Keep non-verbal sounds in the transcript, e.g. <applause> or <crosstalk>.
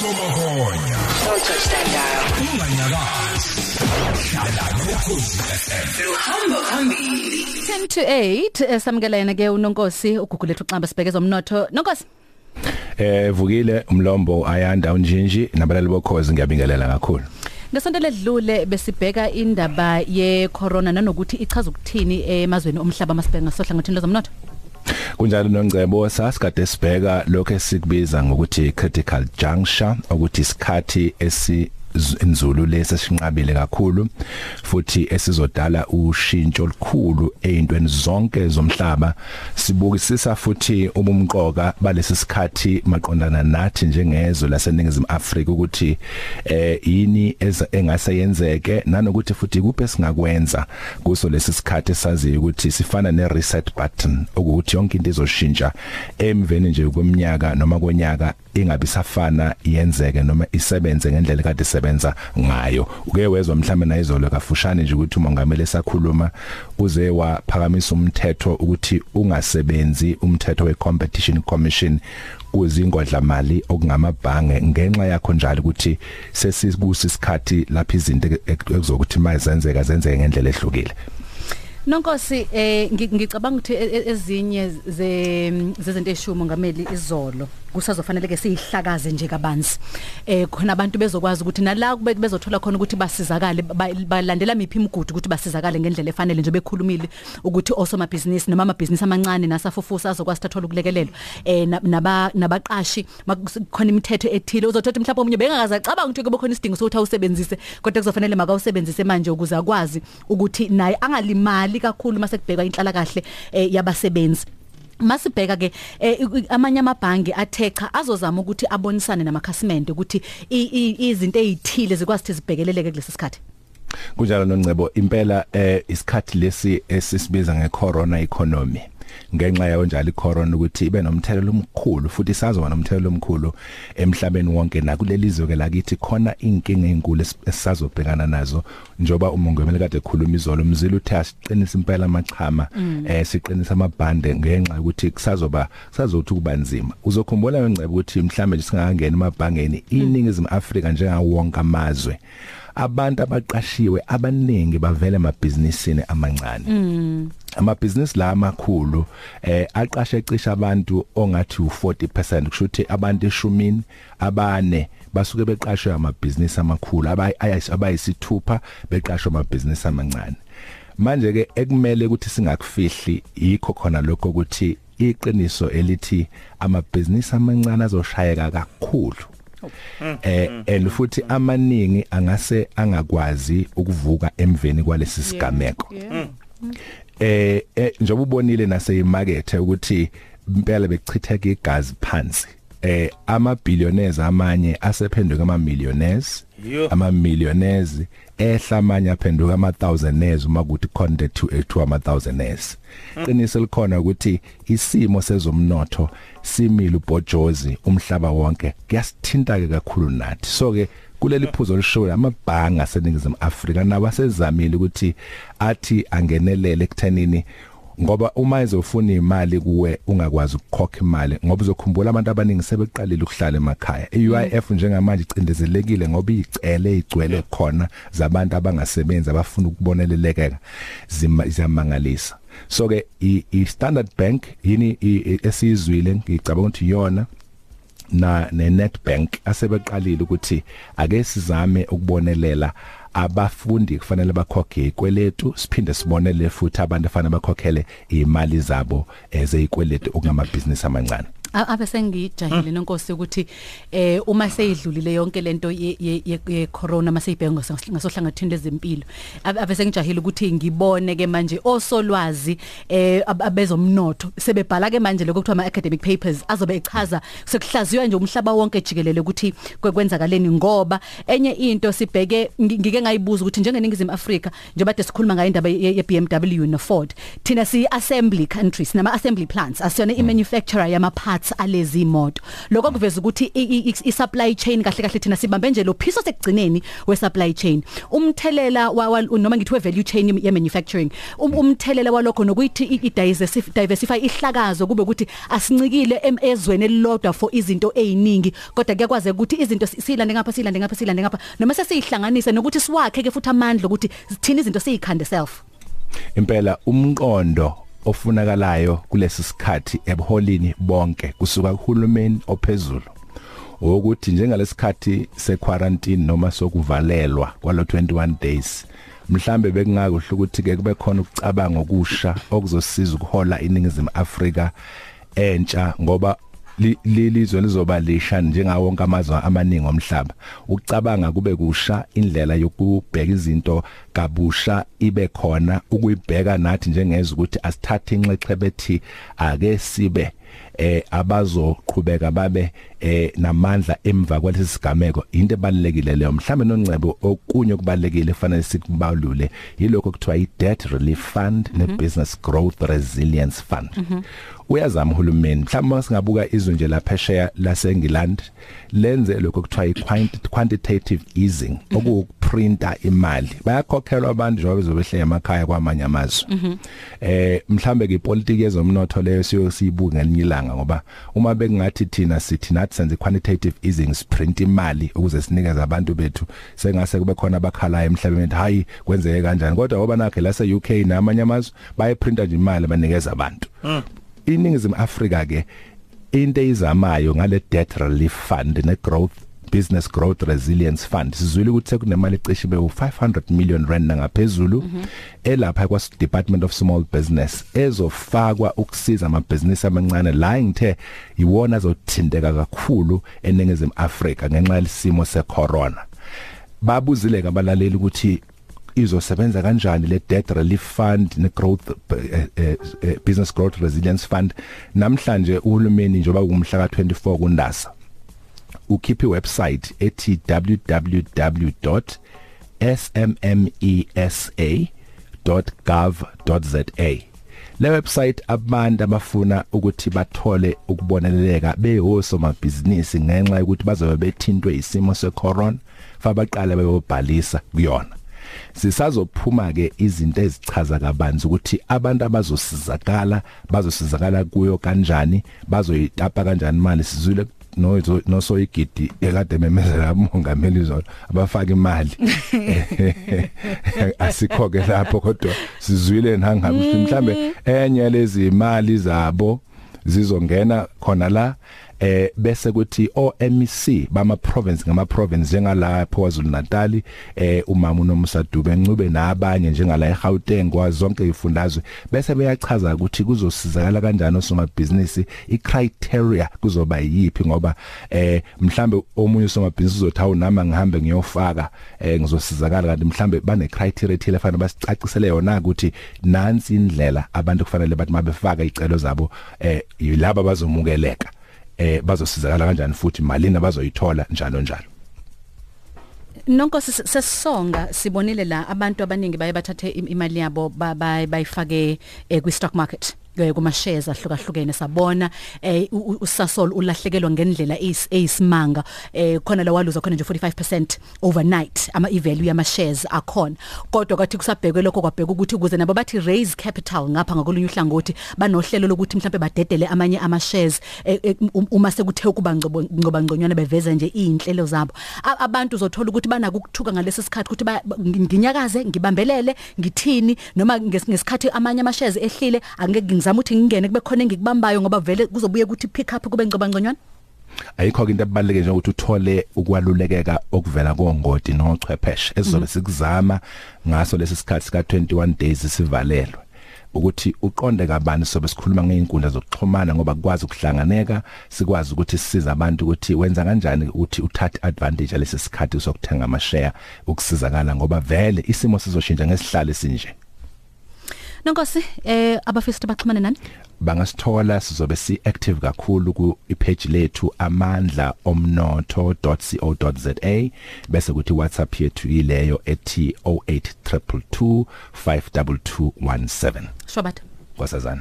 usomahonya Don't touch that dial. unganyakazi hlala nokhozi FM Luhamba phambili. 10 to 8 eh, samkelene ke unonkosi ugugulethu xamba sibheke zomnotho nonkosi Eh vukile umlombo ayanda unjinji nabalali bokhozi ngiyabingelela kakhulu. ngesonto ledlule besibheka indaba ye corona nanokuthi ichaza ukuthini emazweni omhlaba masibheka ngasohlangothini lezomnotho Kunjalo nongcebo sasikade sibheka lokho esikubiza ngokuthi critical juncture ukuthi isikhathi esi inzulu leseshinqabile kakhulu futhi esizodala ushintsho olukhulu ezintweni zonke zomhlaba. Sibukisisa futhi ubumqoka balesi sikhathi maqondana nathi njengezwe laseningizimu Afrika ukuthi eh yini engase yenzeke nanokuthi futhi kuphi singakwenza kuso lesi sikhathi saziyo ukuthi sifana ne reset button ukuthi yonke into izoshintsha emveni nje kweminyaka noma konyaka ingabi safana yenzeke noma isebenze ngendlela kade isebenza ngayo. Uke wezwa mhlambe nayizolo kafushane nje ukuthi umongameli esakhuluma uze waphakamisa umthetho ukuthi ungasebenzi umthetho we competition commission kuzingodla mali okungamabhange. Ngenxa yakho njalo ukuthi sesibusa isikhathi lapha izinto ekuzokuthi mayizenzeka zenzeke ngendlela ehlukile. Nonkosi eh ngi- ngicabanga ukuthi e- e- ezinye ze zezinto eshumo ngameli izolo kusazofanele ke siyihlakaze nje kabanzi. Eh khona abantu bezokwazi ukuthi nala kube bezothola khona ukuthi basizakale ba- balandela miphi imigudu ukuthi basizakale ngendlela efanele nje bekhulumile ukuthi osomabhizinisi noma amabhizinisi amancane nasafufusa azokwazi thathola ukulekelelwa. Eh na- naba nabaqashi maku- khona imithetho ethile uzothatha mhlawumbe omunye bengakaza cabanga ukuthi kube khona isidingo sokuthi awusebenzise kodwa kuzofanele makawusebenzise manje ukuze akwazi ukuthi naye angalimali kakhulu mase kubhekwa inhlala kahle eh, yabasebenzi. Masibheka ke eh, i- amanye amabhangi athecha azozama ukuthi abonisane namakhasimende ukuthi i- i- izinto ezithile zikwazi ukuthi zibhekeleleke kulesi sikhathi. kunjalo nongcebo impela eh isikhathi lesi esisibiza ngecorona economy ngenxa yayo njalo icorona ukuthi ibe nomthelelo omkhulu futhi sazoba nomthelelo omkhulu emhlabeni wonke. Nakulelizwe ke lakithi khona inkinga ezinkulu es- esisazobhekana nazo njoba umongameli kade ekhuluma izolo. Umzila uthe asiqinisa impela amachama eh siqinisa amabhande ngenxa ukuthi kusazoba kusazothi kuba nzima. Uzokhumbula ngecebo ukuthi mhlambe nje singakangena emabhangeni iningizimu Afrika njengawo wonke amazwe abantu abaqashiwe abaningi bavele emabhizinisini amancane. Amabhizinisi la amakhulu eh aqashe cisha abantu ongathi u40% kusho ukuthi abantu eshumini abane basuke beqashwe amabhizinisi amakhulu abayisithupha beqashwe amabhizinisi amancane. Manje ke ekumele ukuthi singakufihli yikho khona lokho ukuthi iqiniso elithi amabhizinisi amancane azoshayeka kakhulu. Eh and futhi amaningi angase angakwazi ukuvuka emveni kwalesi sigameko. eh eh, njengoba ubonile naseyimakethe ukuthi impela bekuchitheka igazi phansi. Eh ama billionaires amanye asephenduka ama millionaires ama millionaires ehla amanye aphenduka ama thousandaires uma kuthi content to to ama thousandaires qiniso likhona ukuthi isimo sezomnotho simile ubhojozi umhlaba wonke. Kuyasithinta ke kakhulu nathi. So ke kuleli phuzo lishoyo amabhanga aseningizimu Afrika nawo asezamile ukuthi athi angenelele ekuthenini ngoba uma izofuna imali kuwe ungakwazi ukukhokha imali ngoba uzokhumbula abantu abaningi sebeqalile ukuhlala emakhaya. iUIF njengamanje icindezelekile ngoba izicele igcwele khona zabantu abangasebenzi abafuna ukuboneleleka ziyamangalisa. So ke i Standard Bank yini esizwile ngicabanga ukuthi iyona na neNetbank asebeqalile ukuthi ake sizame ukubonelela abafundi kufanele bakhokhe ikweletu siphinde sibonele futhi abantu afanele bakhokhele imali zabo ezeyikweletu okungamabhizinisi amancane. Abe sengijahile nonkosi ukuthi eh uma seyidlulile yonke lento ye ye- ye corona maseyibheka ngasohlangathini lezempilo Abe- abe sengijahile ukuthi ngibone ke manje osolwazi eh ab- abezomnotho. Sebebhala ke manje lokho kuthiwa ama academic papers azobe echaza sekuhlaziywa nje umhlaba wonke jikelele ukuthi kwe- kwenzakaleni ngoba enye into sibheke ngi- ngike ngayibuza ukuthi njengeningizimu Afrika njengoba de sikhuluma ngayo indaba ye ye BMW no Ford thina si assembly countries nama assembly plants asiyona i manufacturer yama parts parts alezi imoto lokho kuveza ukuthi i- i i- supply chain kahle kahle thina sibambe nje lo phiso sekugcineni we supply chain. Umthelela wa wa- noma ngithi we value chain ye manufacturing. Um- umthelela walokho nokuthi i- i diversify diversify ihlakazo kube ukuthi asincikile em- ezweni elilodwa for izinto eziningi kodwa kuyakwazi ukuthi izinto si- silande ngapha silande ngapha silande ngapha. Noma sesihlanganise nokuthi siwakhe ke futhi amandla ukuthi thina izinto siyikhande self. Impela umqondo ofunakalayo kulesi sikhathi ebuholini bonke kusuka kuhulumeni ophezulu ukuthi njengalesikhathi sequarantine noma sokuvalelwa kwalo 21 days mhlambe bekungakuhle ukuthi ke kube khona ukucabanga okusha okuzosiza ukuhola iningizimu Afrika entsha ngoba li- lilizwe lizoba lisha njengawo wonke amazwe amaningi omhlaba. Ukucabanga kube kusha indlela yokubheka izinto kabusha ibe khona ukuyibheka nathi njengezwe ukuthi asithathe inxexe bethi ake sibe eh abazoqhubeka babe eh namandla emva kwalesi sigameko. Into ebalekile leyo mhlambe noncebo okunye okubalekile kufanele sikubalule yilokho kuthiwa i debt relief fund ne business growth resilience fund. Uyazama uhulumeni mhlawumbe singabuka izwe nje laphesheya laseNgiland lenze lokho kuthiwa i quantitative easing okuprinta imali. Bayakhokhelwa abantu njengoba bezobehle emakhaya kwamanye amazwe. Eh mhlambe ke ipolitiki yezomnotho leyo siyosibuka ngelinye ilanga ngoba uma bekungathi thina sithi nathi senze quantitative easing sprint imali ukuze sinikeze abantu bethu sengase kube khona abakhalayo emhlabeni hayi kwenzeke kanjani? Kodwa ngoba nakhe la se UK namanye amazwe bayeprinta nje imali banikeza abantu. Iningizimu Afrika ke into eyizamayo ngale debt relief fund ne growth business growth resilience fund. Sizwile ukuthi sekunemali ecishe be 500 million rand ngaphezulu elapha kwa Department of Small Business ezofakwa ukusiza amabhizinisi amancane. La ngithe iwona azothinteka kakhulu eningizimu Afrika ngenxa yesimo secorona. Babuzile kabalaleli ukuthi izosebenza kanjani le debt relief fund ne growth eh, eh, eh, business growth resilience fund. Namhlanje uhulumeni njoba kumhla ka24 kuNdasa ukhipha iwebsite ethi www.smmesa.gov.za le website abantu abafuna ukuthi bathole ukuboneleleka behosomabhizinisi ngenxa yokuthi bazobe bethintwe isimo secorona fa baqala beyobhalisa kuyona. Sisazophuma ke izinto ezichaza kabanzi ukuthi abantu abazosizakala bazosizakala kuyo kanjani bazoyitapa kanjani imali sizwile no no soyigidi ekade memezela umongameli zona abafaka imali. <laughs> Asikho ke lapho kodwa sizwile nangabe mhlambe enye lezi imali zabo zizongena khona la eh bese kuthi OMC bama province ngama province njengalapho kwaZulu Natal eh umama uNomusa Dube ncube nabanye njengala eGauteng kwazi zonke izifundazwe. Bese beyachaza ukuthi kuzosizakala kanjani osomabhizinisi icriteria kuzoba yipi ngoba eh mhlambe omunye osomabhizinisi uzothawu nama ngihambe ngiyofaka eh ngizosizakala. Kanti mhlambe bane criteria ethile fanele basicacisele yona ukuthi nansi indlela abantu kufanele bathi mabefaka icelo zabo eh yilabo bazomukeleka eh bazosizakala kanjani futhi malini abazoyithola njalo njalo? Nonke sesonga sibonile la abantu abaningi baye bathathe im- imali yabo ba- ba- bayifake eh, kwi stock market. eh, kuma shares ahlukahlukene sabona eh u- u- usasol ulahlekelwa ngendlela eyis- eyisimanga. Eh khona la waluza khona nje 45% overnight ama ivalue yama shares akhona. Kodwa kwathi kusabhekwe lokho kwabheka ukuthi ukuze nabo bathi raise capital ngapha ngakolunye uhlangothi banohlelo lokuthi mhlawumbe badedele amanye ama shares eh, eh, um- uma sekuthe ukuba ngcobo ngoba ngconywana beveza nje inhlelo zabo. A- abantu uzothola ukuthi banaka ukuthuka ngalesi sikhathi ukuthi ba- ba- nginyakaze ngibambelele ngithini noma nges- ngesikhathi amanye ama shares ehlile angeke ngizama ukuthi ngingene kube khona engikubambayo ngoba vele kuzobuye ukuthi pick up kube ngcoba ngconywana? Ayikho into ebaleke nje ukuthi uthole ukwalulekeka okuvela kongoti nochwepheshe ezobe sikuzama ngaso lesi sikhathi sika 21 days sivalelwe. Ukuthi uqonde kabani sobe sikhuluma ngeinkundla zokuxhumana ngoba kukwazi ukuhlanganeka sikwazi ukuthi sisize abantu ukuthi wenza kanjani ukuthi uthathe advantage alesi sikhathi sokuthenga ama share ukusizakala ngoba vele isimo sizoshintsha ngesihlalo sinje Nonkosi eh abafisa baxhumane nani? Bangasithola sizobe si active kakhulu ku page lethu amandla omnotho.co.za bese kuthi WhatsApp yethu ileyo ethi 08222 52217 Shobat kwasazana